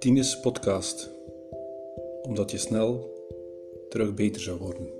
Tines podcast, omdat je snel terug beter zou worden.